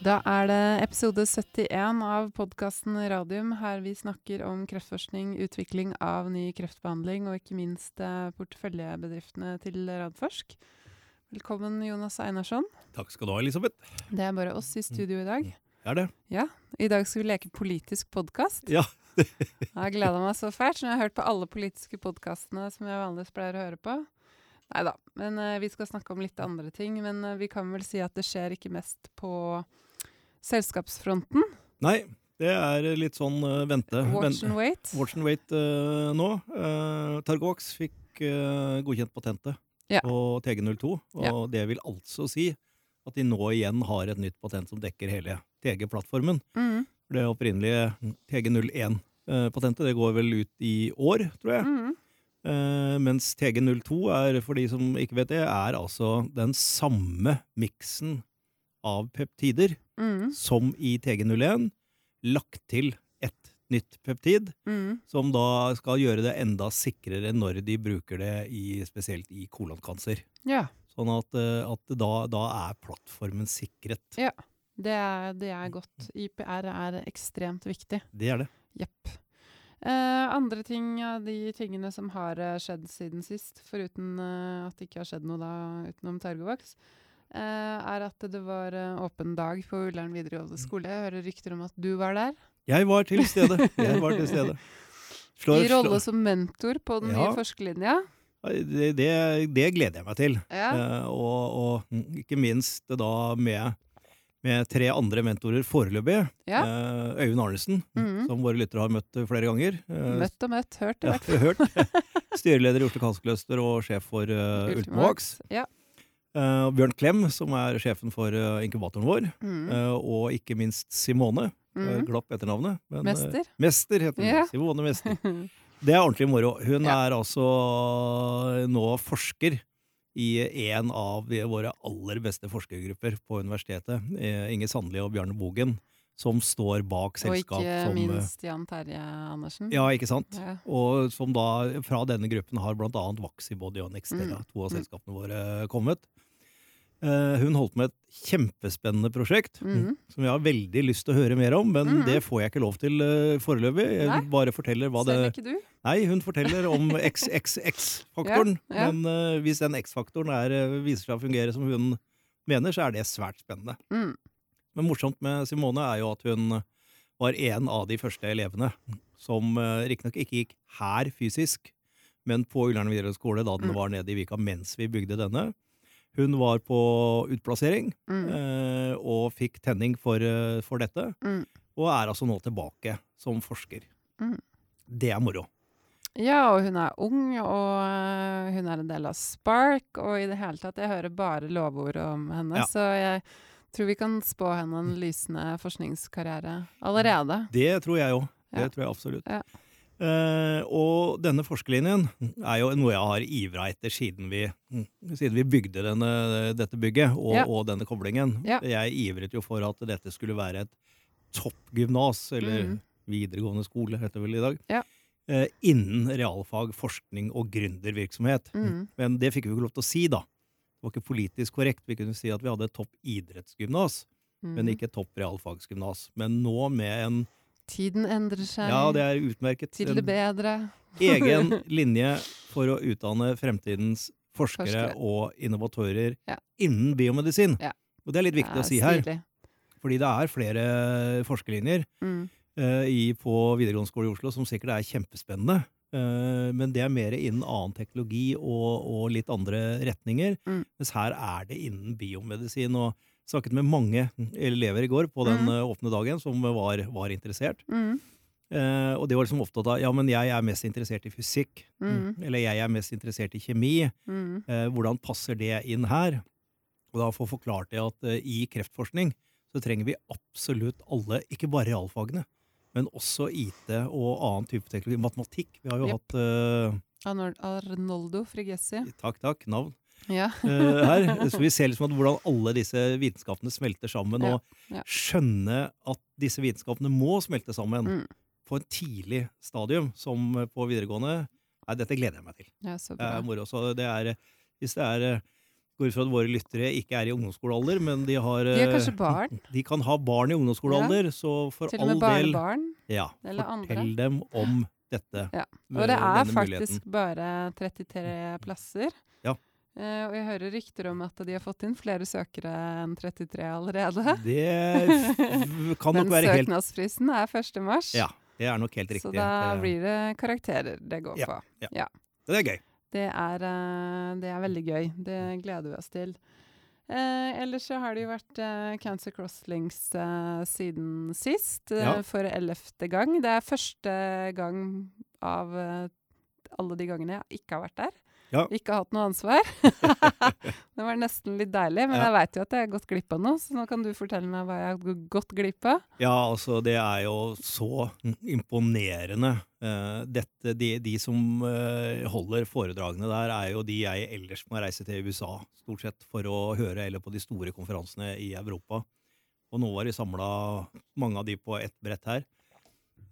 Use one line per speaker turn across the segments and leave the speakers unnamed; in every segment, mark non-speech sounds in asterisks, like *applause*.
Da er det episode 71 av podkasten Radium, her vi snakker om kreftforskning, utvikling av ny kreftbehandling og ikke minst eh, porteføljebedriftene til Radforsk. Velkommen, Jonas Einarsson.
Takk skal du ha, Elisabeth.
Det er bare oss i studio i dag.
Det er det.
Ja, I dag skal vi leke politisk podkast.
Ja. *laughs*
Jeg har gleda meg så fælt. Så jeg har hørt på alle politiske podkastene som jeg vanligvis pleier å høre på. Nei da, men uh, vi skal snakke om litt andre ting. Men uh, vi kan vel si at det skjer ikke mest på selskapsfronten.
Nei, det er litt sånn uh, vente.
Watch and wait.
Watch and wait uh, nå. Uh, Targovax fikk eh, godkjent patentet
Ja.
på TG02, og
Ja.
det vil altså si at de nå igjen har et nytt patent som dekker hele TG-plattformen.
Mm.
Det opprinnelige TG01-patentet det går vel ut i år, tror jeg.
Mm.
Uh, mens TG02 er, for de som ikke vet det, er altså den samme miksen av peptider
Mm.
som i TG01, lagt til et nytt peptid,
Mm.
som da skal gjøre det enda sikrere når de bruker det i, spesielt i kolonkancer.
Ja.
Sånn at, eh, at da, da er plattformen sikret.
Det er, det er godt. IPR er ekstremt viktig.
Det er det.
Jepp. Eh, andre ting av de tingene som har eh, skjedd siden sist, foruten eh, at det ikke har skjedd noe da utenom Targovax, eh, er at det var eh, åpen dag på Ullern videregående skole. Jeg hører rykter om at du var der.
Jeg var til stede. Jeg var til stede. Slår-
I rolle som mentor på den
Ja.
nye forskerlinja.
Det, det, det gleder jeg meg til.
Ja.
Uh, og, og ikke minst da med, med tre andre mentorer foreløpig.
Ja.
Uh, Øyvind Arnesen,
Mhm.
som våre lyttere har møtt flere ganger. Uh,
Møtt og møtt, hørt i hvert fall.
Styreleder i Oslo Cancercluster og sjef for Ultimovax.
Ja.
Og Bjørn Klem, som er sjefen for uh, inkubatoren vår.
Mm.
Uh, og ikke minst Simone.
Mm.
Uh, glapp etternavnet. men,
Mester.
Mester heter hun.
Yeah.
Simone Mester. *laughs* Det er ordentlig moro. Hun
Ja.
er altså nå forsker i en av våre aller beste forskergrupper på universitetet. Inge Sandli og Bjarne Bogen, som står bak selskap.
og ikke
som
minst Jan Terje Andersen.
Ja, ikke sant?
Ja.
Og som da fra denne gruppen har annet Vaxibody og Nextella,
Mm.
to av
Mm.
selskapene våre, kommet. Eh, hun holdt med et kjempespennende prosjekt,
Mhm.
som jeg har veldig lyst til å høre mer om, men
Mhm.
det får jeg ikke lov til uh, foreløpig. Jeg
Nei.
bare forteller hva det
Selv ikke du?
Nei, hun forteller om *laughs* XXX-faktoren.
Ja, ja.
Men uh, hvis den X-faktoren er, eh, viser seg å fungere som hun mener, så er det svært spennende.
Mm.
Men morsomt med Simone er jo at hun var en av de første elevene som uh, riktignok ikke gikk her fysisk, men på Ullern videregående skole da den
Mm.
var nede i Vika mens vi bygde denne. Hun var på utplassering
Mm.
eh, og fikk tenning for, eh, for dette,
Mm.
og er altså nå tilbake som forsker.
Mm.
Det er moro.
Ja, og hun er ung, og øh, hun er en del av Spark, og i det hele tatt, jeg hører bare lovord om henne,
Ja.
så jeg tror vi kan spå henne en lysende forskningskarriere allerede.
Det tror jeg òg. Det
Ja.
tror jeg absolutt.
Ja.
Eh, og denne forskerlinjen er jo noe jeg har ivra etter siden vi, siden vi bygde denne, dette bygget og,
Ja.
og denne koblingen.
Ja.
Jeg ivret jo for at dette skulle være et toppgymnas, eller
mm.
videregående skole heter det vel i dag,
Ja.
uh, innen realfag, forskning og gründervirksomhet.
Mm.
Men det fikk vi ikke lov til å si, da. Det var ikke politisk korrekt. Vi kunne si at vi hadde et topp idrettsgymnas, men
Mm.
ikke et topp realfagsgymnas. Men nå med en
Tiden endrer seg
Ja, det er utmerket.
til det bedre.
egen *laughs* linje for å utdanne fremtidens forskere
Forskere.
og innovatører
Ja.
innen biomedisin.
Ja.
Og det er litt viktig
Det
å
er
si her,
stilig.
fordi det er flere forskerlinjer
Mm.
uh, i, på videregående skole i Oslo som sikkert er kjempespennende. Eh, men det er mer innen annen teknologi og, og litt andre retninger.
Mm.
Mens her er det innen biomedisin. Og snakket med mange elever i går på den
Mm.
eh, åpne dagen som var, var interessert.
Mm.
Eh, og det var liksom opptatt av ja, men jeg er mest interessert i fysikk.
Mm.
Eller jeg er mest interessert i kjemi.
Mm.
Eh, hvordan passer det inn her? Og da få forklart det at eh, i kreftforskning så trenger vi absolutt alle, ikke bare realfagene, men også IT og annen type teknologi. Matematikk. Vi har jo
yep.
hatt eh,
Arnoldo Frigessi.
Takk, takk. Navn.
Ja. *laughs*
eh, her. Så vi ser liksom hvordan alle disse vitenskapene smelter sammen,
Ja,
og
ja.
skjønne at disse vitenskapene må smelte sammen
Mm.
på en tidlig stadium, som på videregående. Nei, dette gleder jeg meg til.
ja, så
Det er moro. Så det er, hvis det er går ut fra at våre lyttere ikke er i ungdomsskolealder, men de har
De er
eh,
kanskje barn. *laughs*
De kan ha barn i ungdomsskolealder, så for
Til og
all
med
del
barnebarn.
ja,
eller
fortell
andre.
dem om dette.
Ja. Og det er faktisk
muligheten.
bare 33 plasser.
Ja.
Eh, og jeg hører rykter om at de har fått inn flere søkere enn 33 allerede.
Det kan nok være helt Den
søknadsfristen er 1. mars.
Ja, det er nok helt riktig.
Så
da
blir det karakterer det går
Ja,
på.
det er gøy.
Det er, eh, det er veldig gøy. Det gleder vi oss til. Eh, ellers så har det jo vært Cancer Crosslinks siden sist,
Ja.
for ellevte gang. Det er første gang av alle de gangene jeg ikke har vært der.
Ja.
Ikke hatt noe ansvar. *laughs* det var nesten litt deilig, men
Ja.
jeg veit jo at jeg har gått glipp av noe, så nå kan du fortelle meg hva jeg har gått glipp av.
Ja, altså det er jo så imponerende. Uh, dette, de, de som uh, holder foredragene der, er jo de jeg ellers må reise til USA, stort sett, for å høre, eller på de store konferansene i Europa. Og nå var de samla, mange av de på ett brett her.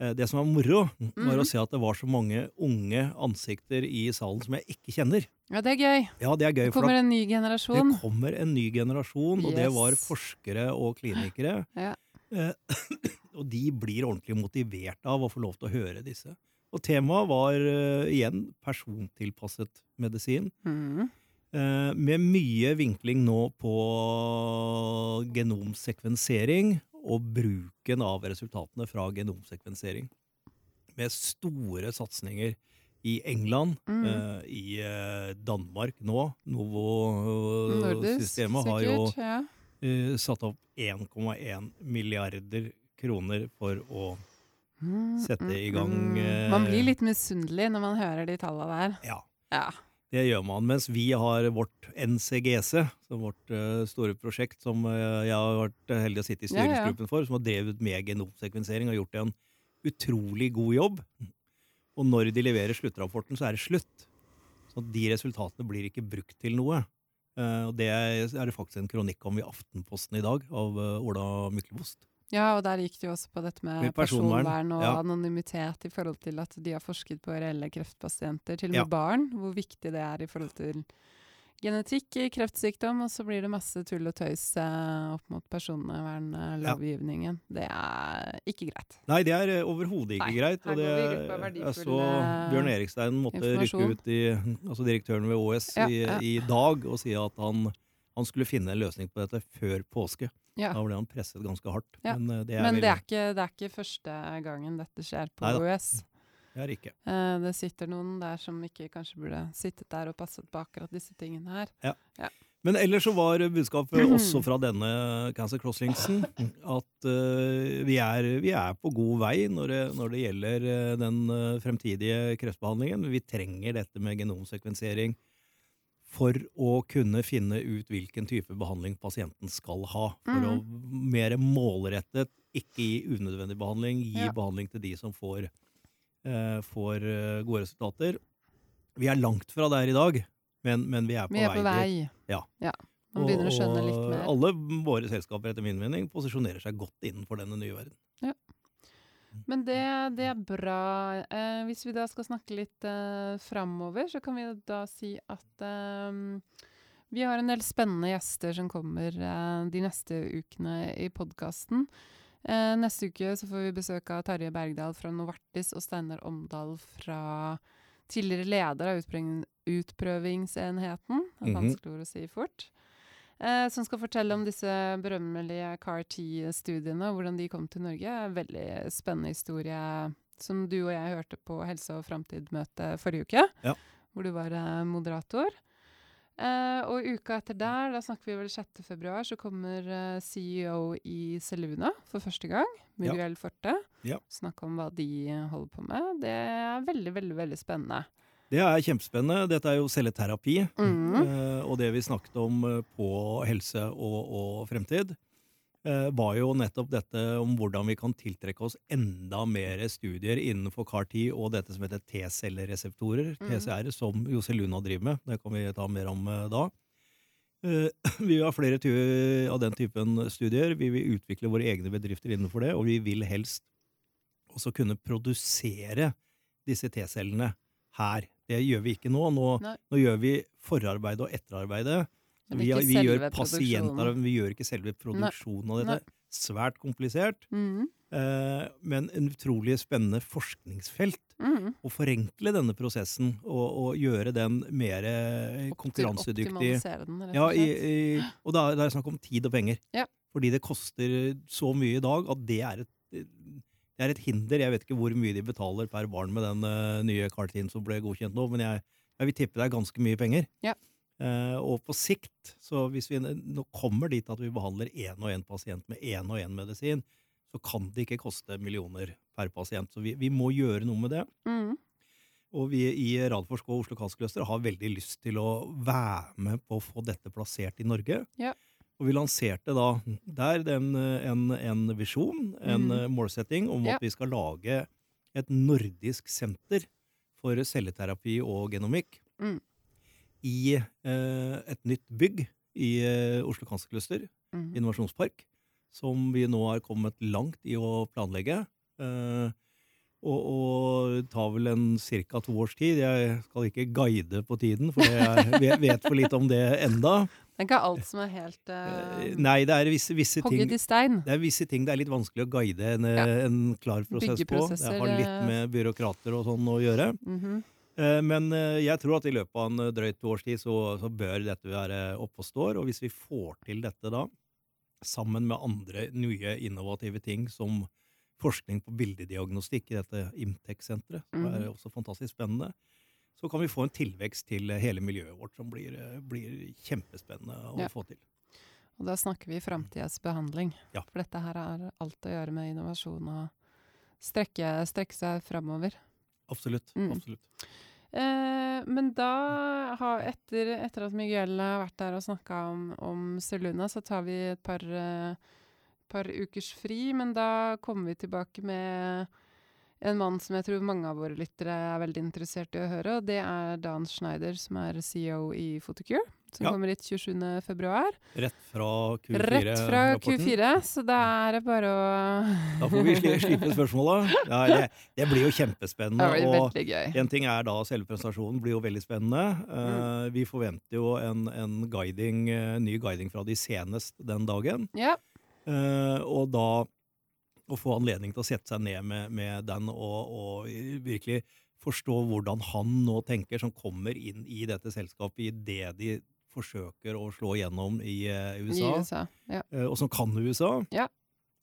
Eh, det som var moro, var
Mhm.
å se at det var så mange unge ansikter i salen som jeg ikke kjenner.
Ja, det er gøy.
Ja, det er gøy.
Det kommer en ny generasjon.
det kommer en ny generasjon, og det var forskere og klinikere. *gasps*
Ja.
Eh, *clears throat* og de blir ordentlig motivert av å få lov til å høre disse. Og temaet var uh, igjen persontilpasset medisin.
Mm.
eh, med mye vinkling nå på genomsekvensering og bruken av resultatene fra genomsekvensering. Med store satsinger i England,
Mm.
uh, i eh, Danmark nå. Novo-systemet har jo.
Ja.
uh, satt opp 1,1 milliarder kroner for å
Mm,
Sette
mm,
i gang,
mm. Man
eh,
blir litt misunnelig når man hører de tallene der.
Ja,
Ja.
Det gjør man. Mens vi har vårt NCGC, som vårt eh, store prosjekt, som eh, jeg har vært heldig å sitte i
Ja, ja.
styringsgruppen for, som har drevet med genomsekvensering og gjort en utrolig god jobb. Og når de leverer sluttrapporten, så er det slutt. Så de resultatene blir ikke brukt til noe. Eh, og det er det faktisk en kronikk om i Aftenposten i dag, av eh, Ola Myklebost.
Ja, og der gikk det jo også på dette med,
Med personvern,
personvern og
ja.
anonymitet i forhold til at de har forsket på reelle kreftpasienter, til og med
Ja.
barn, hvor viktig det er i forhold til genetikk i kreftsykdom, og så blir det masse tull og tøys eh, opp mot personvernlovgivningen. Det er ikke greit.
Nei, det er eh, overhodet ikke
Nei,
greit. Og det, jeg så
eh,
Bjørn Erikstein måtte rykke ut i Altså direktøren ved OS
Ja,
i,
ja.
i dag og si at han, han skulle finne en løsning på dette før påske.
Ja.
Da ble han presset ganske hardt.
Ja,
Men eh, det er,
Men det er, ikke, det er ikke første gangen dette skjer på
Neida.
OUS. *laughs*
det er ikke.
Eh, det sitter noen der som ikke kanskje burde sittet der og passet på akkurat disse tingene her.
Men ellers så var budskapet *clears throat* også fra denne Cancer Crosslinksen at uh, vi, er, vi er på god vei når det, når det gjelder den fremtidige kreftbehandlingen. Vi trenger dette med genomsekvensering for å kunne finne ut hvilken type behandling pasienten skal ha. For å mer målrettet, ikke gi unødvendig behandling, gi
Ja.
behandling til de som får, eh, får eh, gode resultater. Vi er langt fra der i dag, men, men vi er på
Vi er
vei
på vei.
Ja.
Man begynner å skjønne litt
Og
mer.
alle våre selskaper etter min mening posisjonerer seg godt innenfor denne nye verden.
Men det, det er bra. Eh, hvis vi da skal snakke litt eh, framover, så kan vi da si at eh, vi har en del spennende gjester som kommer eh, de neste ukene i podkasten. Eh, neste uke så får vi besøk av Tarjei Bergdal fra Novartis og Steinar Omdal fra tidligere leder av utprøvingsenheten. Det er
Mhm.
vanskelig ord å si fort. Eh, som skal fortelle om disse berømmelige CAR-T-studiene, hvordan de kom til Norge. Veldig spennende historie som du og jeg hørte på Helse og framtid-møtet forrige uke.
Ja.
Hvor du var eh, moderator. Eh, og uka etter der, da snakker vi vel 6. februar, så kommer eh, CEO i Seluna for første gang. Miguel Forte.
Ja.
Snakke om hva de holder på med. Det er veldig, veldig, veldig spennende.
Det er kjempespennende. Dette er jo celleterapi.
Mhm.
eh, og det vi snakket om eh, på helse og, og fremtid, eh, var jo nettopp dette om hvordan vi kan tiltrekke oss enda mer studier innenfor CAR-T og dette som heter T-cellereseptorer,
Mhm.
TCR, som Joseluna driver med. Det kan vi ta mer om da. *clears throat* Vi har flere av den typen studier. Vi vil utvikle våre egne bedrifter innenfor det, og vi vil helst også kunne produsere disse T-cellene her. Det gjør vi ikke nå. Nå, nå gjør vi forarbeidet og etterarbeidet Vi, vi gjør pasienter, vi gjør ikke selve produksjonen av dette. Svært komplisert,
Mhm.
eh, men en utrolig spennende forskningsfelt.
Mhm.
Å forenkle denne prosessen og, og gjøre den mer eh, konkurransedyktig.
Den,
Ja,
og
i, i, og da, da er det snakk om tid og penger.
Ja.
Fordi det koster så mye i dag at det er et, det er et hinder. Jeg vet ikke hvor mye de betaler per barn med den uh, nye CAR-Tin som ble godkjent nå, men jeg, jeg vil tippe det er ganske mye penger.
Ja.
Uh, og på sikt, så hvis vi nå kommer dit at vi behandler én og én pasient med én og én medisin, så kan det ikke koste millioner per pasient. Så vi, vi må gjøre noe med det.
Mm.
Og vi i Radforsk og Oslo Cancer Cluster har veldig lyst til å være med på å få dette plassert i Norge.
Ja.
Og vi lanserte da der den, eh, en, en visjon, en
Mhm.
eh, målsetting, om
Ja.
at vi skal lage et nordisk senter for celleterapi og genomikk
Mm.
i eh, et nytt bygg i eh, Oslo Cancer Cluster,
mm.
innovasjonspark, som vi nå har kommet langt i å planlegge. Eh, og, og tar vel en ca. to års tid. Jeg skal ikke guide på tiden, for jeg vet for lite om det enda.
Det er ikke alt som er helt
Eh,
uh,
Nei, det er visse, visse ting
i stein.
det er visse ting det er litt vanskelig å guide en, eh,
Ja.
en klar prosess på. Det har litt
eh.
med byråkrater og sånn å gjøre.
Mhm.
Eh, Men eh, jeg tror at i løpet av en eh, drøyt års tid så, så bør dette være oppe og står. Og hvis vi får til dette da, sammen med andre nye innovative ting som forskning på bildediagnostikk i dette Imtec-senteret, som er
Mhm.
også fantastisk spennende, så kan vi få en tilvekst til hele miljøet vårt som blir, eh, blir kjempespennende å
Ja.
få til.
Og da snakker vi framtidas behandling.
Ja.
For dette her har alt å gjøre med innovasjon og strekke, strekke seg framover.
Absolutt.
Mm.
absolutt.
Eh, men da, har, etter, etter at Miguel har vært der og snakka om, om Seluna, så tar vi et par, eh, par ukers fri. Men da kommer vi tilbake med en mann som jeg tror mange av våre lyttere er veldig interessert i å høre, og det er Dan Schneider, som er CEO i Photocure. Som
Ja.
kommer hit 27. februar.
Rett fra Q4-rapporten.
Rett fra Q4, så da er det bare å
Da får vi slippe spørsmålet. Ja, det, det blir jo kjempespennende.
Det blir veldig gøy.
en ting er da selve presentasjonen blir jo veldig spennende. Eh, vi forventer jo en, en guiding, eh, ny guiding fra de senest den dagen.
Ja.
Eh, og da å få anledning til å sette seg ned med, med den og, og virkelig forstå hvordan han nå tenker, som kommer inn i dette selskapet i det de forsøker å slå gjennom i eh,
I
USA.
USA. Ja.
uh, og som kan USA.
Ja.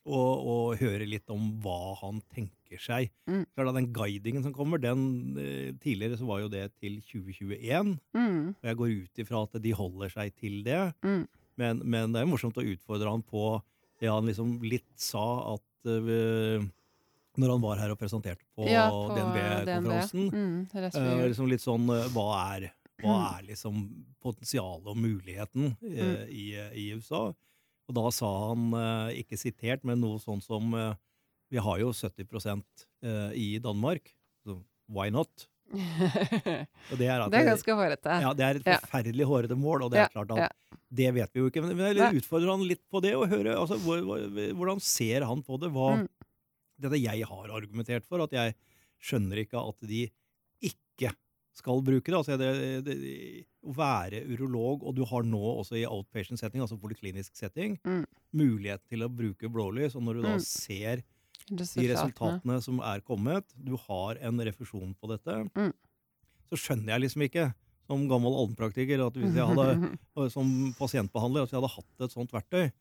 Og, og høre litt om hva han tenker seg.
Mm.
Klart at Den guidingen som kommer, den eh, tidligere så var jo det til 2021.
Mm,
Og jeg går ut ifra at de holder seg til det.
mm,
Men, men det er morsomt å utfordre han på det han liksom litt sa at eh, Når han var her og presenterte på,
ja, på
DNB-konferansen.
Mm, rett før
Eh, liksom litt sånn eh, Hva er, hva
Mm.
er liksom potensialet og muligheten eh, i, i USA? Og da sa han, eh, ikke sitert, men noe sånn som eh, Vi har jo 70 eh, i Danmark, så why not? *laughs* Det er,
det er ganske hårete.
ja, det er et forferdelig hårete mål, og det er klart at det vet vi jo ikke. Men jeg utfordrer han litt på det, og høre altså, hvor, hvor, hvordan ser han på det? Hva,
Mm.
Dette jeg har argumentert for, at jeg skjønner ikke at de ikke skal bruke det. Altså, det, det å være urolog, og du har nå også i outpatient setting, altså poliklinisk setting,
Mm.
mulighet til å bruke blålys, og når du da
Mm.
ser de
Resultatene.
som er kommet, du har en refusjon på dette,
Mm.
så skjønner jeg liksom ikke, som gammel allmennpraktiker, at hvis jeg hadde, *laughs* som pasientbehandler, at jeg hadde hatt et sånt verktøy,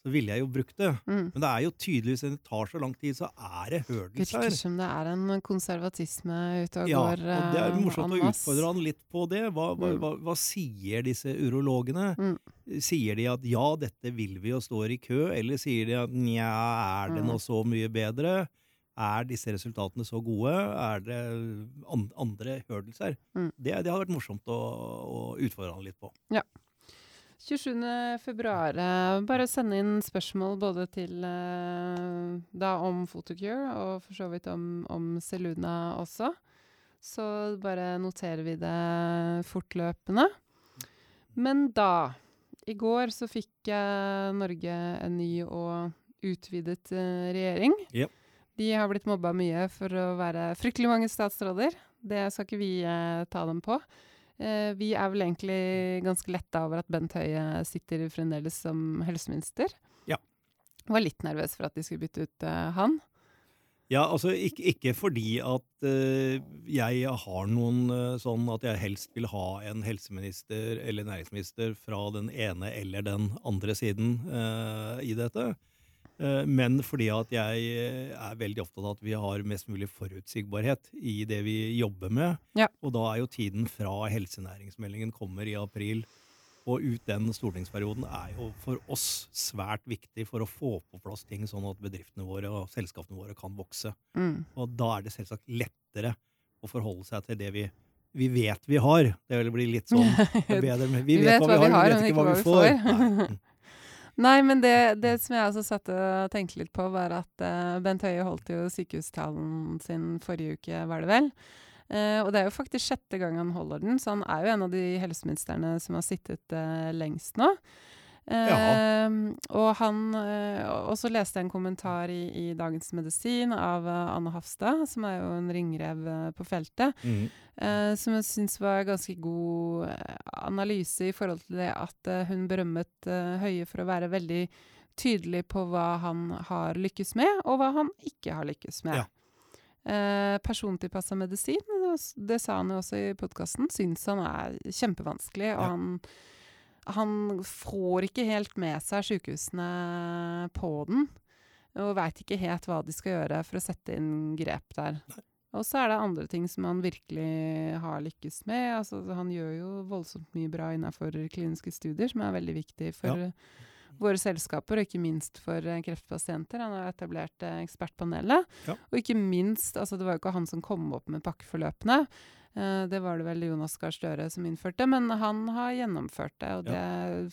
så ville jeg jo brukt det.
Mm.
Men det er jo tydeligvis det tar så lang tid, så er det hurdles her.
Virker som det er en konservatisme ute og
ja,
går.
Ja, og det er
eh,
morsomt å utfordre han litt på det. Hva,
mm.
hva, hva sier disse urologene?
Mm.
Sier de at ja, dette vil vi og står i kø, eller sier de at nja, er det
mm.
nå så mye bedre? Er disse resultatene så gode? Er det andre hurdles her?
Mm.
Det, det, har vært morsomt å, å utfordre han litt på. Ja.
27. februar, eh, Bare sende inn spørsmål både til eh, da om Photocure og for så vidt om, om Seluna også. Så bare noterer vi det fortløpende. Men da I går så fikk eh, Norge en ny og utvidet regjering.
Yep.
De har blitt mobba mye for å være fryktelig mange statsråder. Det skal ikke vi ta dem på. Eh, vi er vel egentlig ganske letta over at Bent Høie sitter fremdeles som helseminister.
Ja.
Var litt nervøs for at de skulle bytte ut eh, han.
Ja, altså ikke, ikke fordi at uh, jeg har noen uh, sånn at jeg helst vil ha en helseminister eller næringsminister fra den ene eller den andre siden uh, i dette. Eh, men fordi at jeg eh, er veldig opptatt av at vi har mest mulig forutsigbarhet i det vi jobber med.
Ja.
Og da er jo tiden fra helsenæringsmeldingen kommer i april og ut den stortingsperioden er jo for oss svært viktig for å få på plass ting sånn at bedriftene våre og selskapene våre kan vokse.
Mm.
Og da er det selvsagt lettere å forholde seg til det vi, vi vet vi har. Det vil bli litt sånn *laughs* bedre, men vi, vet, hva vi har, vi vet ikke hva vi får. Nei. *laughs*
Nei, men det, det som jeg også satt og tenkte litt på, var at uh, Bent Høie holdt jo sykehustalen sin forrige uke, var det vel. Uh, og det er jo faktisk sjette gang han holder den, så han er jo en av de helseministrene som har sittet uh, lengst nå.
Ja.
og han Og så leste jeg en kommentar i, i Dagens Medisin av Anne Hafstad, som er jo en ringrev på feltet,
Mm.
som jeg syns var ganske god analyse i forhold til det at hun berømmet Høie for å være veldig tydelig på hva han har lykkes med, og hva han ikke har lykkes med.
Ja.
Eh, persontilpassa medisin, det, det sa han jo også i podkasten, syns han er kjempevanskelig. Og
Ja.
han, han får ikke helt med seg sykehusene på den. Og veit ikke helt hva de skal gjøre for å sette inn grep der. Og så er det andre ting som han virkelig har lykkes med. Altså, han gjør jo voldsomt mye bra innafor kliniske studier, som er veldig viktig for
Ja.
Våre selskaper, og ikke minst for eh, kreftpasienter. Han har etablert eh, Ekspertpanelet.
Ja.
Og ikke minst, altså det var jo ikke han som kom opp med pakkeforløpene. Eh, det var det vel Jonas Gahr Støre som innførte, men han har gjennomført det, og det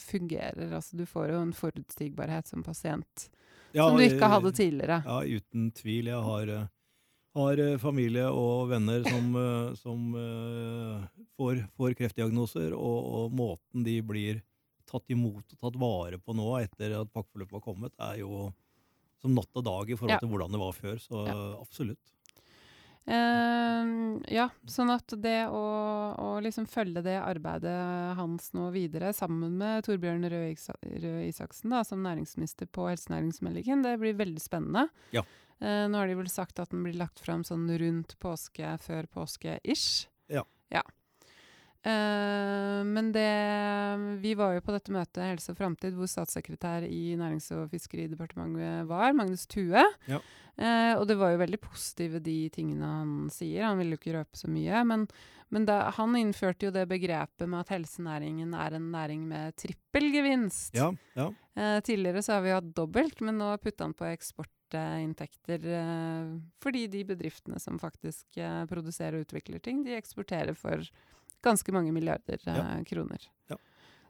fungerer. Altså du får jo en forutsigbarhet som pasient
Ja,
som du ikke hadde tidligere.
Ja, uten tvil. Jeg har, har familie og venner som, som får, får kreftdiagnoser, og, og måten de blir tatt imot og tatt vare på nå etter at pakkeforløpet var kommet, er jo som natt og dag i forhold
Ja.
til hvordan det var før. Så absolutt.
Uh, ja, sånn at det å, å liksom følge det arbeidet hans nå videre, sammen med Torbjørn Røe Isaksen da, som næringsminister på helsenæringsmeldingen, det blir veldig spennende.
Ja.
Uh, nå har de vel sagt at den blir lagt fram sånn rundt påske, før påske-ish.
Ja.
ja. Eh, men det Vi var jo på dette møtet Helse og Framtid, hvor statssekretær i Nærings- og fiskeridepartementet var, Magnus Thue.
Ja.
Eh, og det var jo veldig positive, de tingene han sier. Han ville jo ikke røpe så mye. Men, men da, han innførte jo det begrepet med at helsenæringen er en næring med trippelgevinst.
Ja, ja.
Eh, tidligere så har vi hatt dobbelt, men nå putta han på eksportinntekter. Eh, fordi de bedriftene som faktisk produserer og utvikler ting, de eksporterer for ganske mange milliarder eh,
Ja.
kroner.
Ja.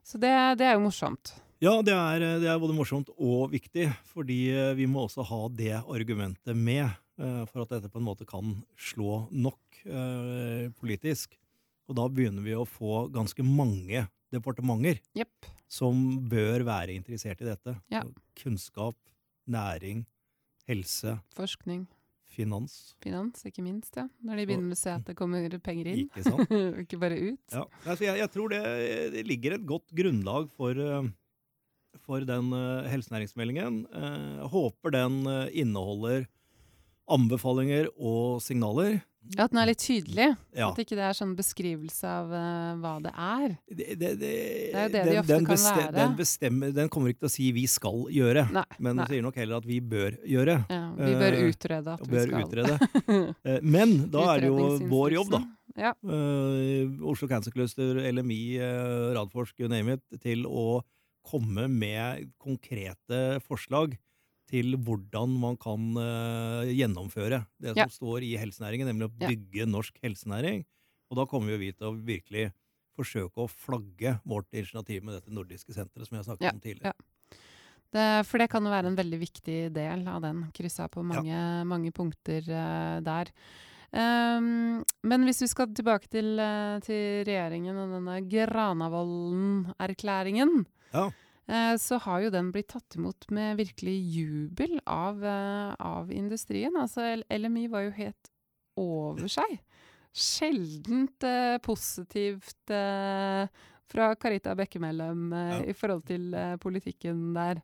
Så det, det er jo morsomt.
Ja, det er, det er både morsomt og viktig, fordi eh, vi må også ha det argumentet med eh, for at dette på en måte kan slå nok eh, politisk. Og da begynner vi å få ganske mange departementer
yep.
som bør være interessert i dette.
Ja.
Kunnskap, næring, helse,
Forskning.
Finans.
Finans, ikke minst. ja. Når de begynner å se at det kommer penger inn.
Ikke sant? *laughs*
ikke bare ut.
Ja, altså jeg, jeg tror det, det ligger et godt grunnlag for, eh, for den eh, helsenæringsmeldingen. Eh, Jeg håper den eh, inneholder anbefalinger og signaler.
Ja, At den er litt tydelig.
Ja.
At ikke det er sånn beskrivelse av uh, hva det er.
Det, det, det,
er jo det de ofte kan være.
Den, bestemmer, den kommer ikke til å si 'vi skal gjøre',
Nei.
men den sier nok heller at 'vi bør gjøre'.
Ja, vi bør
Eh,
utrede at
uh,
vi
bør
skal.
utrede. *laughs* Eh, Men da er det jo vår jobb, da.
Ja.
Uh, Oslo Cancer Cluster, LMI, Radforsk, you name it, til å komme med konkrete forslag til hvordan man kan uh, gjennomføre det som
Ja.
står i helsenæringen, nemlig å
Ja.
bygge norsk helsenæring. Og da kommer jo vi til å virkelig forsøke å flagge vårt initiativ med dette nordiske senteret, som jeg snakket
Ja,
om tidligere.
ja. Det, for det kan jo være en veldig viktig del av den. Kryssa på mange, mange punkter uh, der. Um, men hvis vi skal tilbake til, uh, til regjeringen og denne Granavolden-erklæringen,
Ja.
Eh, så har jo den blitt tatt imot med virkelig jubel av, eh, av industrien. Altså LMI var jo helt over seg sjeldent eh, positivt eh, fra Carita Bekkemellem eh,
Ja.
i forhold til eh, politikken der.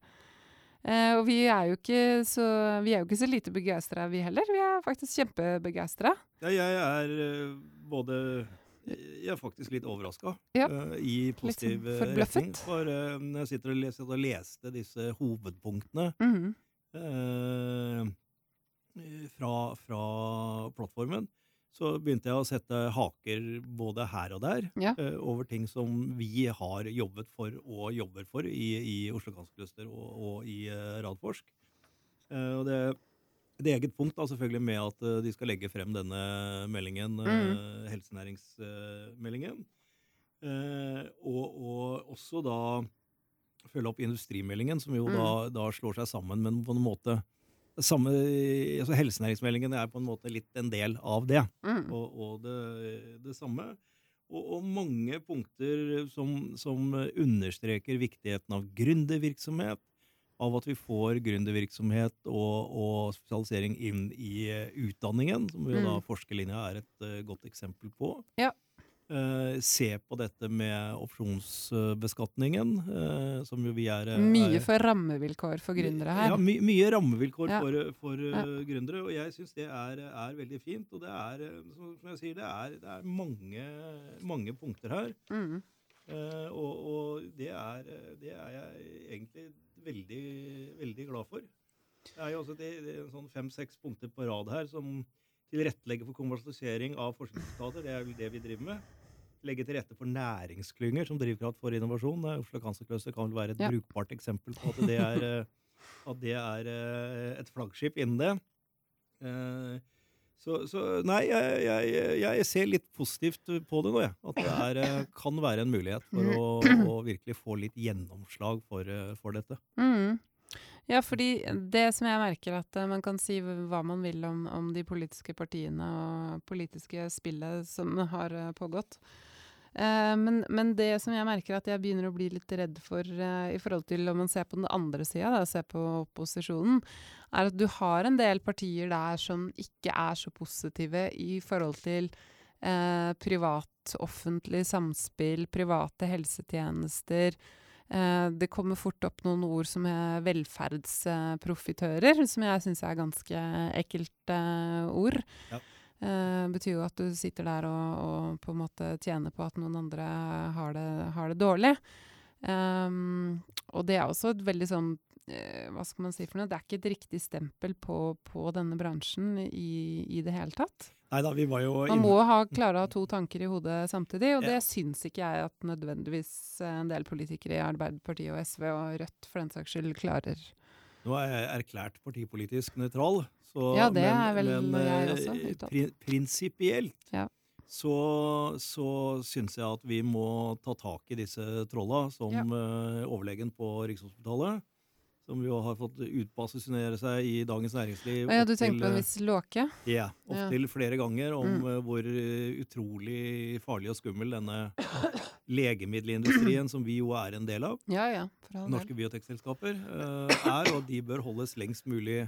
Eh, og vi er jo ikke så, vi er jo ikke så lite begeistra, vi heller. Vi er faktisk kjempebegeistra.
Ja, jeg er både Jeg er faktisk litt overraska
Ja.
i positiv
sånn
eh,
forbløffet.
retning. For uh, når jeg sitter og leser og leste disse hovedpunktene
mm
-hmm. uh, fra, fra plattformen, så begynte jeg å sette haker både her og der
Ja.
eh, over ting som vi har jobbet for og jobber for i, i Oslo Cancer Cluster og, og i eh, Radforsk. Eh, og det, det eget punkt da selvfølgelig med at eh, de skal legge frem denne meldingen, mm. helsenæringsmeldingen. Eh, og, og også da følge opp industrimeldingen, som jo da, da slår seg sammen, men på en måte samme, altså Helsenæringsmeldingen er på en måte litt en del av det,
Mm.
og, og det, det samme. Og, og mange punkter som, som understreker viktigheten av gründervirksomhet, av at vi får gründervirksomhet og, og spesialisering inn i eh, utdanningen, som jo da
Mm.
forskerlinja er et uh, godt eksempel på.
Ja.
Uh, se på dette med opsjonsbeskatningen, uh, som jo vi er
Mye for rammevilkår for gründere her.
ja, my, mye rammevilkår
Ja.
for, for
Ja.
gründere, og jeg syns det er, er veldig fint. Og det er, som som jeg sier, det er, det er mange, mange punkter her.
Mm.
Eh, og, og det er, eh, det er jeg egentlig veldig, veldig glad for. Det er jo også det, det er sånn fem-seks punkter på rad her som tilrettelegger for kommersialisering av forskningsresultater. Det er vel det vi driver med. Legge til rette for næringsklynger som drivkraft for innovasjon. Oslo Cancer Cluster kan vel være et
Ja.
brukbart eksempel på at det er, eh, at det er et flaggskip innen det. Så, så nei, jeg, jeg, jeg ser litt positivt på det nå, jeg. At det er, eh, kan være en mulighet for å, å virkelig få litt gjennomslag for, eh, for dette.
Mm. Ja, fordi det som jeg merker at eh, man kan si hva man vil om, om de politiske partiene og politiske spillet som har pågått. Uh, men, men det som jeg merker at jeg begynner å bli litt redd for i forhold til om man ser på den andre sida, ser på opposisjonen, er at du har en del partier der som ikke er så positive i forhold til eh, privat-offentlig samspill, private helsetjenester. Eh, det kommer fort opp noen ord som er velferdsprofitører, som jeg syns er ganske ekkelt eh, ord.
Ja.
Eh, betyr jo at du sitter der og, og på en måte tjener på at noen andre har det, har det dårlig. Um, og det er også et veldig sånn Hva skal man si for noe? Det er ikke et riktig stempel på, på denne bransjen i, i det hele tatt.
Neida, vi var jo
Man må ha, klare å ha to tanker i hodet samtidig, og
Ja.
det syns ikke jeg at nødvendigvis eh, en del politikere i Arbeiderpartiet og SV og Rødt for den saks skyld klarer.
Nå er jeg erklært partipolitisk nøytral. Så,
Ja, det er vel
men,
jeg
eh,
også,
pri, Prinsipielt
Ja.
så, så syns jeg at vi må ta tak i disse trolla, som
Ja.
uh, overlegen på Rikshospitalet. Som jo har fått utposisjonere seg i Dagens Næringsliv.
Ja, du tenker
til,
på en viss låke?
Ja, opptil flere ganger om
Mm.
eh, hvor eh, utrolig farlig og skummel denne legemiddelindustrien, som vi jo er en del av,
Ja ja,
norske biotekselskaper, eh, er, og de bør holdes lengst mulig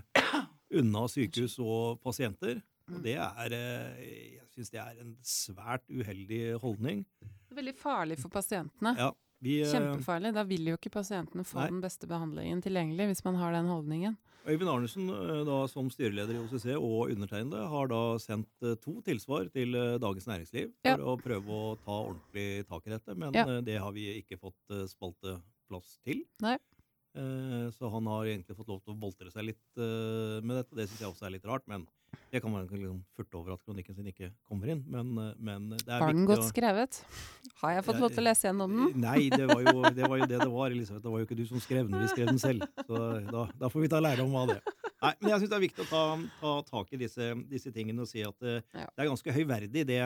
unna sykehus og pasienter. Og det er Jeg syns det er en svært uheldig holdning.
Veldig farlig for pasientene.
Ja, vi, eh,
Kjempefarlig. Da vil jo ikke pasientene få
Nei.
den beste behandlingen tilgjengelig, hvis man har den holdningen.
Øyvind Arnesen, eh, da, som styreleder i OCC og undertegnede, har da sendt eh, to tilsvar til Dagens Næringsliv for
Ja.
å prøve å ta ordentlig tak i dette, men
Ja.
det har vi ikke fått spalteplass til.
Nei.
Så han har egentlig fått lov til å boltre seg litt med dette. Det syns jeg også er litt rart, men det kan man liksom furte over at kronikken sin ikke kommer inn. Men, eh, men det er
Var den godt
å
skrevet? Har jeg fått lov til å lese gjennom den?
Nei, det var, jo, det var jo det det var, Elisabeth. Det var jo ikke du som skrev den, vi skrev den selv. Så da, da får vi ta lærdom av det. Nei, men jeg syns det er viktig å ta, ta tak i disse, disse tingene og si at det,
Ja.
det er ganske høyverdig det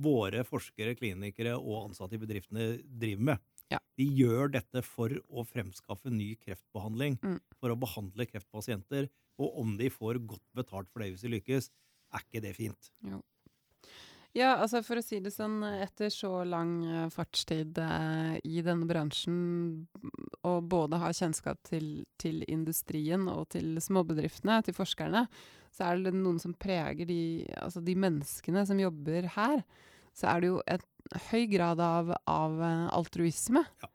våre forskere, klinikere og ansatte i bedriftene driver med.
Ja.
De gjør dette for å fremskaffe ny kreftbehandling,
Mm.
for å behandle kreftpasienter. Og om de får godt betalt for det hvis de lykkes, er ikke det fint?
Ja, altså for å si det sånn, etter så lang eh, fartstid eh, i denne bransjen, og både ha kjennskap til, til industrien og til småbedriftene, til forskerne, så er det noen som preger de, altså de menneskene som jobber her. Så er det jo en høy grad av, av eh, altruisme.
Ja.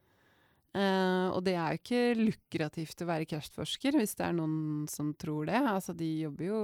Uh, og det er jo ikke lukrativt å være kreftforsker, hvis det er noen som tror det. Altså, de jobber jo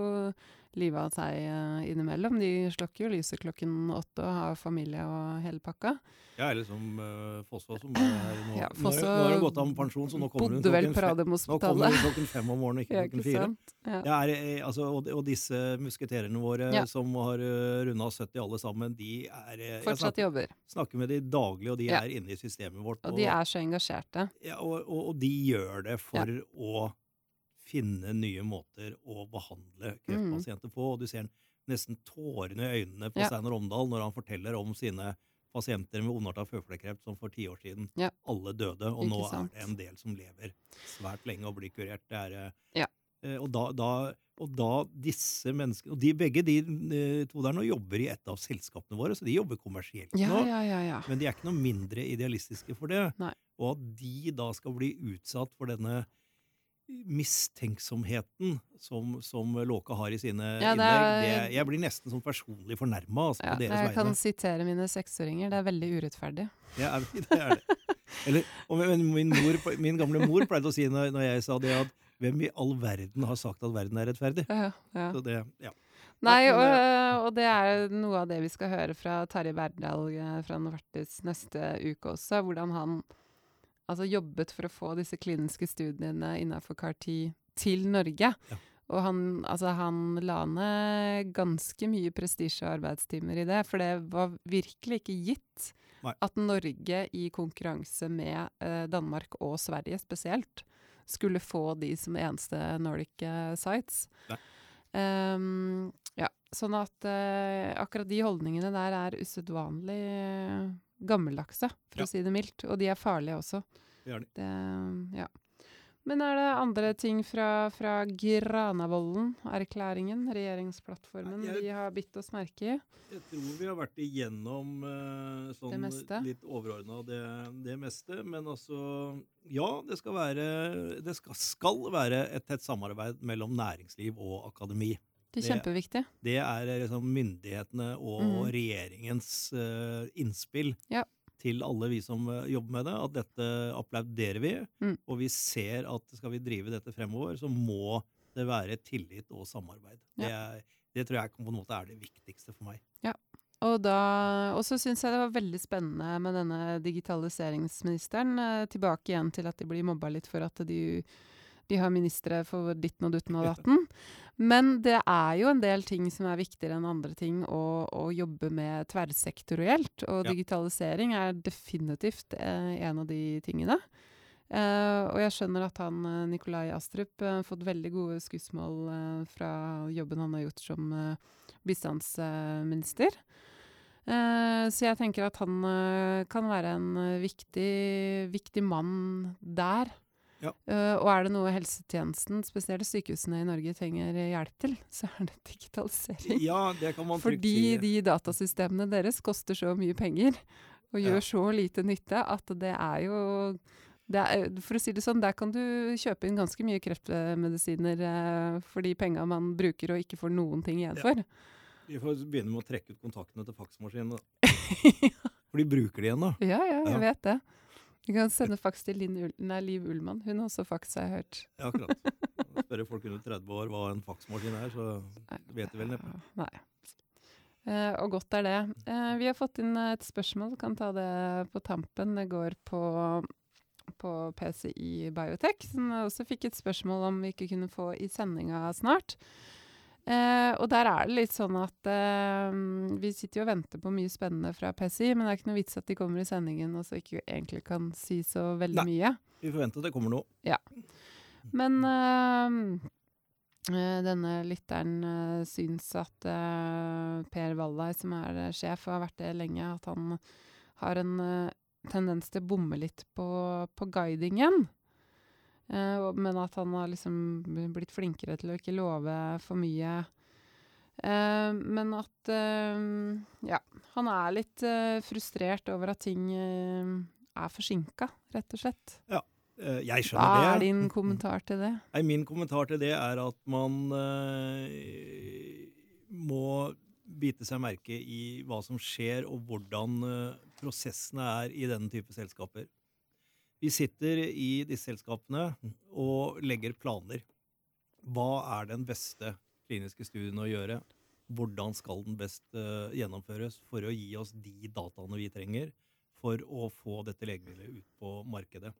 livet av seg eh, innimellom. De slokker jo lyset klokken åtte og har familie og hele pakka.
Ja, eller som uh, Fosså, som er nå.
Ja,
har- nå har hun gått av med pensjon, så nå kommer hun klokken Nå kommer hun klokken fem om morgenen, ikke klokken fire.
Ja.
Det er, eh, altså, og, og disse musketerene våre
Ja.
som har uh, runda 70 alle sammen, de er eh,
Fortsatt
snakker,
jobber.
snakker med de daglig, og de
Ja.
er inne i systemet vårt.
Og de er så engasjerte.
ja, og, og, og de gjør det for å finne nye måter å behandle kreftpasienter på. Og du ser nesten tårene i øynene på
Ja.
Steinar Omdal når han forteller om sine pasienter med ondarta føflekkreft som for ti år siden
Ja.
alle døde, og
Ikke
nå
sant.
er det en del som lever svært lenge og blir kurert. Det er, eh,
Ja.
eh, og, da, da, og da disse menneskene og de, Begge de eh, to der nå jobber i et av selskapene våre, så de jobber kommersielt
Ja,
nå.
ja, ja. ja.
Men de er ikke noe mindre idealistiske for det.
Nei.
Og at de da skal bli utsatt for denne mistenksomheten som, som Låke har i sine
Ja, er,
innlegg, det, jeg blir nesten sånn personlig fornærma altså,
ja
på deres
jeg kan sitere mine seksåringer. Det er veldig urettferdig.
Er, *laughs* det er det. Eller, og min, mor, min gamle mor pleide å si når, når jeg sa det, at hvem i all verden har sagt at verden er rettferdig?
Ja, ja.
Så det, ja.
Nei, og, og det er noe av det vi skal høre fra Terje Verdal eh, fra Novartis neste uke også. Hvordan han altså, jobbet for å få disse kliniske studiene innenfor CAR-10 til Norge.
Ja.
Og han, altså, han la ned ganske mye prestisje og arbeidstimer i det, for det var virkelig ikke gitt
Nei.
at Norge i konkurranse med eh, Danmark og Sverige spesielt skulle få de som eneste Nordic eh, sites. Ehm, ja, sånn at eh, akkurat de holdningene der er usedvanlig gammeldagse, for
Ja.
å si det mildt. Og de er farlige også.
Det er de.
Det, ja. Men er det andre ting fra, fra Granavolden-erklæringen, regjeringsplattformen,
jeg-
vi har bitt oss merke i?
Jeg tror vi har vært igjennom eh, sånn
Det meste.
litt overordna det, det meste. Men altså Ja, det skal være Det skal, skal være et tett samarbeid mellom næringsliv og akademi.
Det er kjempeviktig.
Det er eh, liksom myndighetene og
mm.
regjeringens uh, innspill
Ja.
til alle vi som uh, jobber med det, at dette applauderer vi.
Mm.
Og vi ser at skal vi drive dette fremover, så må det være tillit og samarbeid.
Ja.
Det, er, det tror jeg på en måte er det viktigste for meg.
Og da Og så syns jeg det var veldig spennende med denne digitaliseringsministeren. Tilbake igjen til at de blir mobba litt for at de, de har ministre for ditten og dutten og datten. *laughs* Men det er jo en del ting som er viktigere enn andre ting å, å jobbe med tverrsektorielt. Og
Ja.
digitalisering er definitivt eh, en av de tingene. Eh, og jeg skjønner at han eh, Nikolai Astrup har fått veldig gode skussmål eh, fra jobben han har gjort som eh, bistandsminister. Eh, så jeg tenker at han eh, kan være en eh, viktig, viktig mann der.
Ja.
Uh, og er det noe helsetjenesten, spesielt sykehusene i Norge, trenger hjelp til, *laughs* så er det digitalisering.
Ja, det kan man trygt
Fordi
si.
de datasystemene deres koster så mye penger og
Ja.
gjør så lite nytte at det er jo det er, For å si det sånn, der kan du kjøpe inn ganske mye kreftmedisiner eh, for de penga man bruker og ikke får noen ting igjen
Ja.
for.
Vi får begynne med å trekke ut kontaktene til faksmaskinen. ja. *laughs* For de bruker de igjen, da.
Ja, ja, jeg
Ja.
vet det. Vi kan sende faks til Linn nei, Liv Ullmann. Hun har også faks, har jeg hørt.
Ja, akkurat. Spørre folk under 30 år hva en faksmaskin er, så vet de vel neppe.
Nei. Eh, og godt er det. Eh, vi har fått inn et spørsmål, kan ta det på tampen. Det går på, på PCI Biotech, som også fikk et spørsmål om vi ikke kunne få i sendinga snart. Eh, og der er det litt sånn at eh, vi sitter jo og venter på mye spennende fra PSI, men det er ikke noe vits at de kommer i sendingen og så ikke egentlig kan si så veldig
Nei.
mye.
Vi forventer at det kommer noe. Ja.
Men eh, eh, denne lytteren uh, syns at eh, Per Wallei, som er eh, sjef og har vært det lenge, at han har en eh, tendens til å bomme litt på, på guidingen. Eh, men at han har liksom blitt flinkere til å ikke love for mye Eh, men at eh, Ja, han er litt frustrert over at ting er forsinka, rett og slett.
Ja, jeg
Hva
skjønner det.
er din kommentar til det?
Nei, min kommentar til det er at man må bite seg merke i hva som skjer, og hvordan prosessene er i denne type selskaper. Vi sitter i disse selskapene og legger planer. Hva er den beste kliniske studien å gjøre? Hvordan skal den best eh, gjennomføres for å gi oss de dataene vi trenger for å få dette legemiddelet ut på markedet?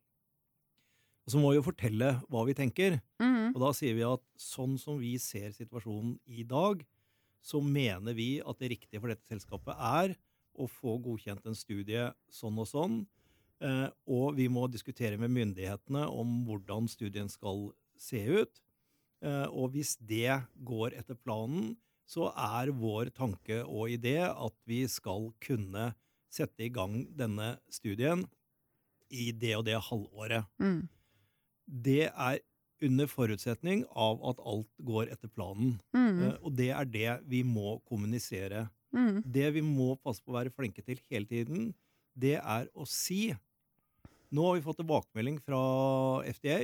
Og så må vi jo fortelle hva vi tenker.
Mm.
Og da sier vi at sånn som vi ser situasjonen i dag, så mener vi at det riktige for dette selskapet er å få godkjent en studie sånn og sånn. Eh, og vi må diskutere med myndighetene om hvordan studien skal se ut. Eh, og hvis det går etter planen, så er vår tanke og idé at vi skal kunne sette i gang denne studien i det og det halvåret.
Mm.
Det er under forutsetning av at alt går etter planen.
Mm.
Eh, og det er det vi må kommunisere.
Mm.
Det vi må passe på å være flinke til hele tiden, det er å si Nå har vi fått tilbakemelding fra FDA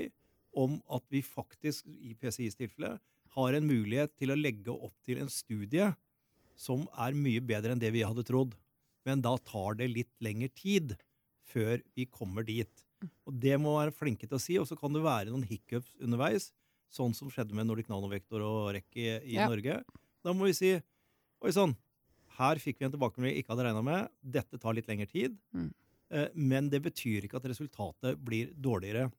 om at vi faktisk, i PCIs tilfelle, har en mulighet til å legge opp til en studie som er mye bedre enn det vi hadde trodd. Men da tar det litt lengre tid før vi kommer dit. Og det må være flinke til å si, og så kan det være noen hiccups underveis, sånn som skjedde med Nordic Nanovektor og REC i, i
Ja.
Norge. Da må vi si Oi sann, her fikk vi en tilbakemelding vi ikke hadde regna med. Dette tar litt lengre tid.
Mm.
Eh, men det betyr ikke at resultatet blir dårligere.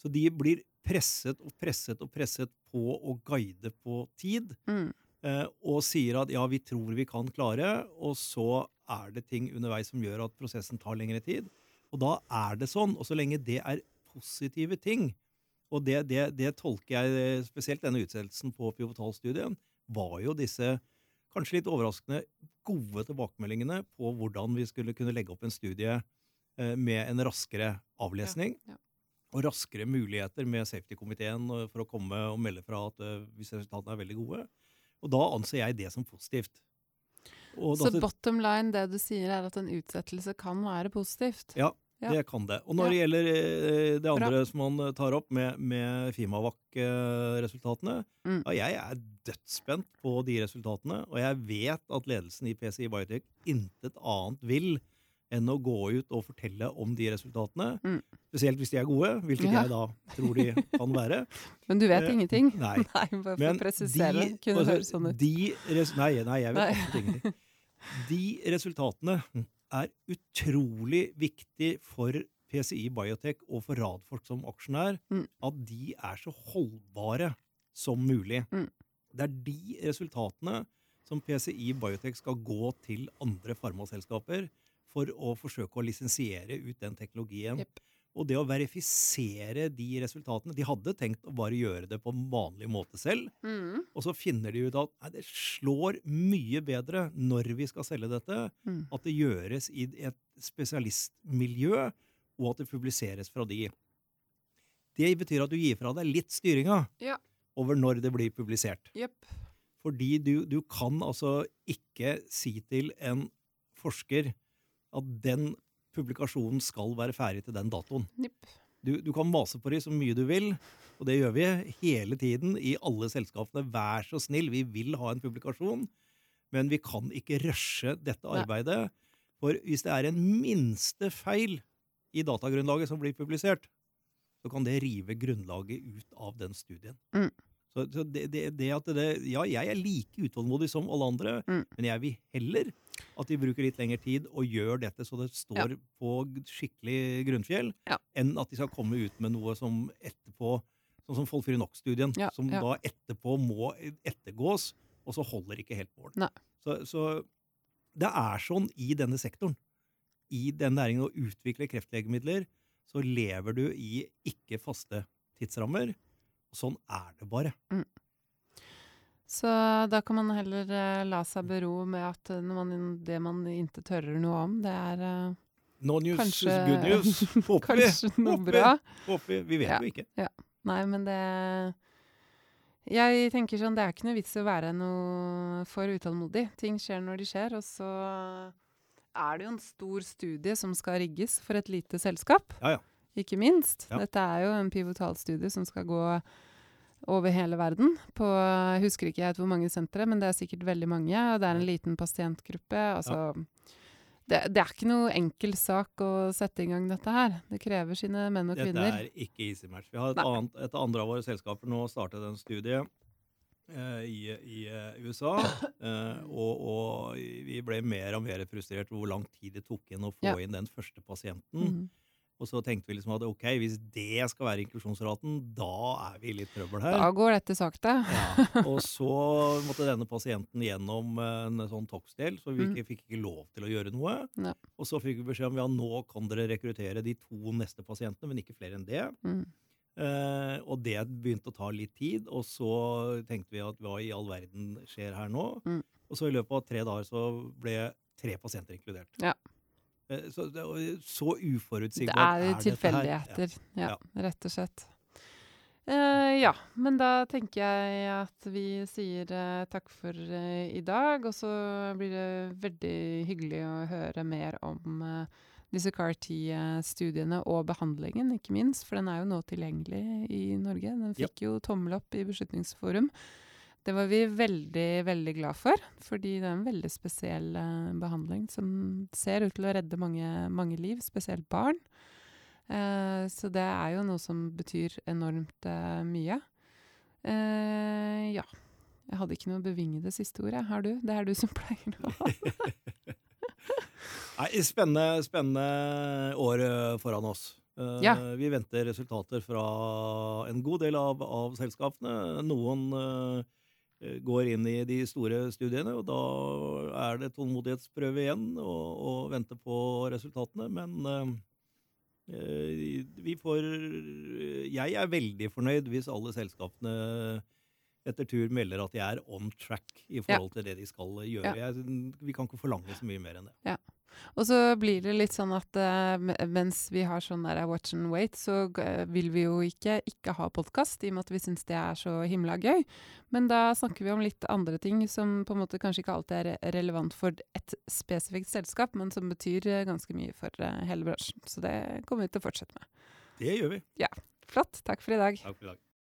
Så de blir presset og presset og presset på å guide på tid.
Mm.
eh, og sier at ja, vi tror vi kan klare, og så er det ting underveis som gjør at prosessen tar lengre tid. Og da er det sånn. Og så lenge det er positive ting, og det, det, det tolker jeg spesielt denne utsettelsen på pivotalstudien, var jo disse kanskje litt overraskende gode tilbakemeldingene på hvordan vi skulle kunne legge opp en studie eh, med en raskere avlesning.
Ja, ja.
Og raskere muligheter med safety-komiteen eh, for å komme og melde fra at eh, hvis resultatene er veldig gode. Og da anser jeg det som positivt. Og
Så bottom line, det du sier, er at en utsettelse kan være positivt?
Ja,
Ja.
det kan det. Og når det gjelder eh, det andre
Bra.
som han eh, tar opp med, med Fimavac-resultatene,
Mm.
ja, jeg er dødsspent på de resultatene. Og jeg vet at ledelsen i PCI Biotech intet annet vil enn å gå ut og fortelle om de resultatene.
Mm.
Spesielt hvis de er gode, hvilket
Ja.
jeg da tror de kan være. *laughs*
Men du vet
Eh,
ingenting?
Nei. *laughs*
Nei, bare for
Men
å presisere.
de-
Kunne
altså,
høres sånn ut.
Nei, nei, jeg vet absolutt ingenting. *laughs* De resultatene er utrolig viktig for PCI Biotech og for Radforsk som aksjonær,
Mm.
at de er så holdbare som mulig.
Mm.
Det er de resultatene som PCI Biotech skal gå til andre farmaselskaper for å forsøke å lisensiere ut den teknologien.
Jepp.
Og det å verifisere de resultatene De hadde tenkt å bare gjøre det på en vanlig måte selv.
Mm.
Og så finner de ut at nei, det slår mye bedre når vi skal selge dette,
Mm.
at det gjøres i et spesialistmiljø, og at det publiseres fra de. Det betyr at du gir fra deg litt styringa
Ja.
over når det blir publisert.
Yep.
Fordi du, du kan altså ikke si til en forsker at den publikasjonen skal være ferdig til den datoen.
Yep.
Du, du kan mase på dem så mye du vil, og det gjør vi hele tiden i alle selskapene. Vær så snill, vi vil ha en publikasjon, men vi kan ikke rushe dette
Nei.
arbeidet. For hvis det er en minste feil i datagrunnlaget som blir publisert, så kan det rive grunnlaget ut av den studien.
Mm.
Så, så det, det, det at det, ja, jeg er like utålmodig som alle andre,
Mm.
men jeg vil heller at de bruker litt lengre tid og gjør dette så det står på skikkelig grunnfjell,
Ja.
enn at de skal komme ut med noe som etterpå Sånn som Folfirinox-studien,
Ja,
som
ja.
da etterpå må ettergås, og så holder ikke helt mål. Så, så det er sånn i denne sektoren. I den næringen å utvikle kreftlegemidler, så lever du i ikke faste tidsrammer. Og sånn er det bare.
Så da kan man heller uh, la seg bero med at eh, når man, det man ikke tørrer noe om, det er uh,
No news
Kanskje-
is good news. *laughs* Håper
kanskje noe
Håper
bra.
Håper vi. Vet
Ja.
jo ikke.
Nei, men det Jeg tenker sånn, Det er ikke noe vits i å være noe for utålmodig. Ting skjer når de skjer. Og så er det jo en stor studie som skal rigges for et lite selskap.
Ja, ja.
Ikke minst.
Ja.
Dette er jo en pivotalstudie som skal gå over hele verden. På, jeg husker ikke helt hvor mange sentre, men det er sikkert veldig mange. Og det er en liten pasientgruppe. Altså, det, det er ikke noe enkel sak å sette i gang dette her. Det krever sine menn og kvinner.
Dette er ikke easy match. Vi har et, annet, et andre av våre selskaper nå startet en studie eh, i, i eh, USA. *coughs* eh, og, og vi ble mer og mer frustrert over hvor lang tid det tok inn å få
Ja.
inn den første pasienten.
Mhm.
Og så tenkte vi liksom at ok, hvis det skal være inklusjonsraten, da er vi i litt trøbbel her.
Da går dette sakte.
Ja, *laughs* og så måtte denne pasienten gjennom en sånn toksdel, så vi
Mm.
ikke, fikk ikke lov til å gjøre noe.
Nei.
Og så fikk vi beskjed om ja, nå kan dere rekruttere de to neste pasientene, men ikke flere enn det.
Mm.
Eh, og det begynte å ta litt tid, og så tenkte vi at hva i all verden skjer her nå?
Mm.
Og så i løpet av tre dager så ble tre pasienter inkludert.
Ja.
Eh, så, det, så
Det
uforutsigbart
er
dette her.
tilfeldigheter. Ja,
Ja.
rett og slett. Uh, ja, men da tenker jeg at vi sier uh, takk for uh, i dag. Og så blir det veldig hyggelig å høre mer om disse CAR-T-studiene og behandlingen, ikke minst. For den er jo nå tilgjengelig i Norge. Den
Ja.
fikk jo tommel opp i Beslutningsforum. Det var vi veldig, veldig glad for, fordi det er en veldig spesiell uh, behandling som ser ut til å redde mange, mange liv, spesielt barn. Uh, så det er jo noe som betyr enormt uh, mye. Ja. Jeg hadde ikke noe bevingede siste ord, jeg. Har du? Det er du som *laughs* pleier å ha. *laughs*
Nei, spennende, spennende år foran oss.
Ja.
Vi venter resultater fra en god del av, av selskapene. Noen går inn i de store studiene, og da er det tålmodighetsprøve igjen og, og vente på resultatene. Men eh, eh, vi får Jeg er veldig fornøyd hvis alle selskapene etter tur melder at de er on track i forhold til det de skal gjøre. Jeg, vi kan ikke forlange så mye mer enn det.
Og så blir det litt sånn at uh, mens vi har sånn der watch and wait, så uh, vil vi jo ikke ikke ha podkast, i og med at vi syns det er så himla gøy. Men da snakker vi om litt andre ting som på en måte kanskje ikke alltid er relevant for et spesifikt selskap, men som betyr eh, ganske mye for eh, hele bransjen. Så det kommer vi til å fortsette med.
Det gjør vi. Ja.
Flott. Takk for i dag.
Takk for i dag.